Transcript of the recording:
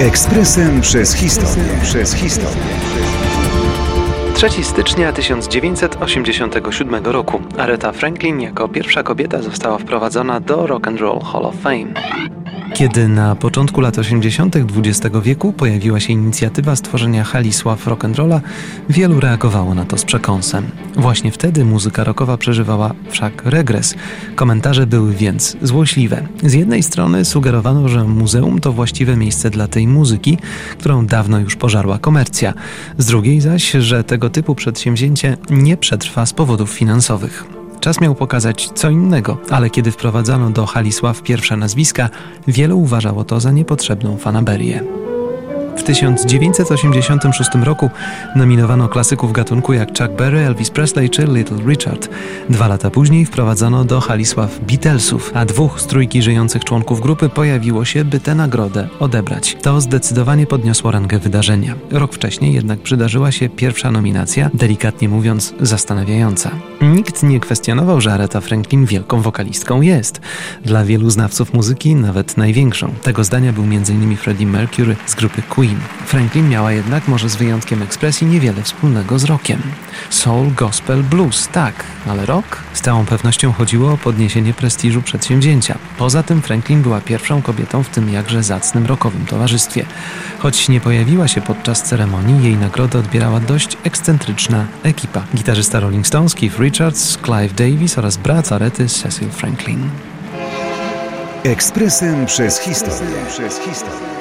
Ekspresem przez historię. Przez historię. 3 stycznia 1987 roku Aretha Franklin jako pierwsza kobieta została wprowadzona do Rock and Roll Hall of Fame. Kiedy na początku lat 80. XX wieku pojawiła się inicjatywa stworzenia hali sław rock'n'rolla, wielu reagowało na to z przekąsem. Właśnie wtedy muzyka rockowa przeżywała wszak regres. Komentarze były więc złośliwe. Z jednej strony sugerowano, że muzeum to właściwe miejsce dla tej muzyki, którą dawno już pożarła komercja. Z drugiej zaś, że tego typu przedsięwzięcie nie przetrwa z powodów finansowych. Czas miał pokazać co innego, ale kiedy wprowadzano do Halisław pierwsze nazwiska, wielu uważało to za niepotrzebną fanaberię. W 1986 roku nominowano klasyków gatunku jak Chuck Berry, Elvis Presley czy Little Richard. Dwa lata później wprowadzono do Halisław Beatlesów, a dwóch z trójki żyjących członków grupy pojawiło się, by tę nagrodę odebrać. To zdecydowanie podniosło rangę wydarzenia. Rok wcześniej jednak przydarzyła się pierwsza nominacja, delikatnie mówiąc zastanawiająca. Nikt nie kwestionował, że Aretha Franklin wielką wokalistką jest. Dla wielu znawców muzyki nawet największą. Tego zdania był m.in. Freddie Mercury z grupy Queen. Queen. Franklin miała jednak, może z wyjątkiem ekspresji, niewiele wspólnego z rockiem. Soul, gospel, blues, tak, ale rock? Z całą pewnością chodziło o podniesienie prestiżu przedsięwzięcia. Poza tym Franklin była pierwszą kobietą w tym jakże zacnym rockowym towarzystwie. Choć nie pojawiła się podczas ceremonii, jej nagrodę odbierała dość ekscentryczna ekipa. Gitarzysta Rolling Stones, Keith Richards, Clive Davis oraz brat Arety Cecil Franklin. Ekspresem przez historię. Przez historię.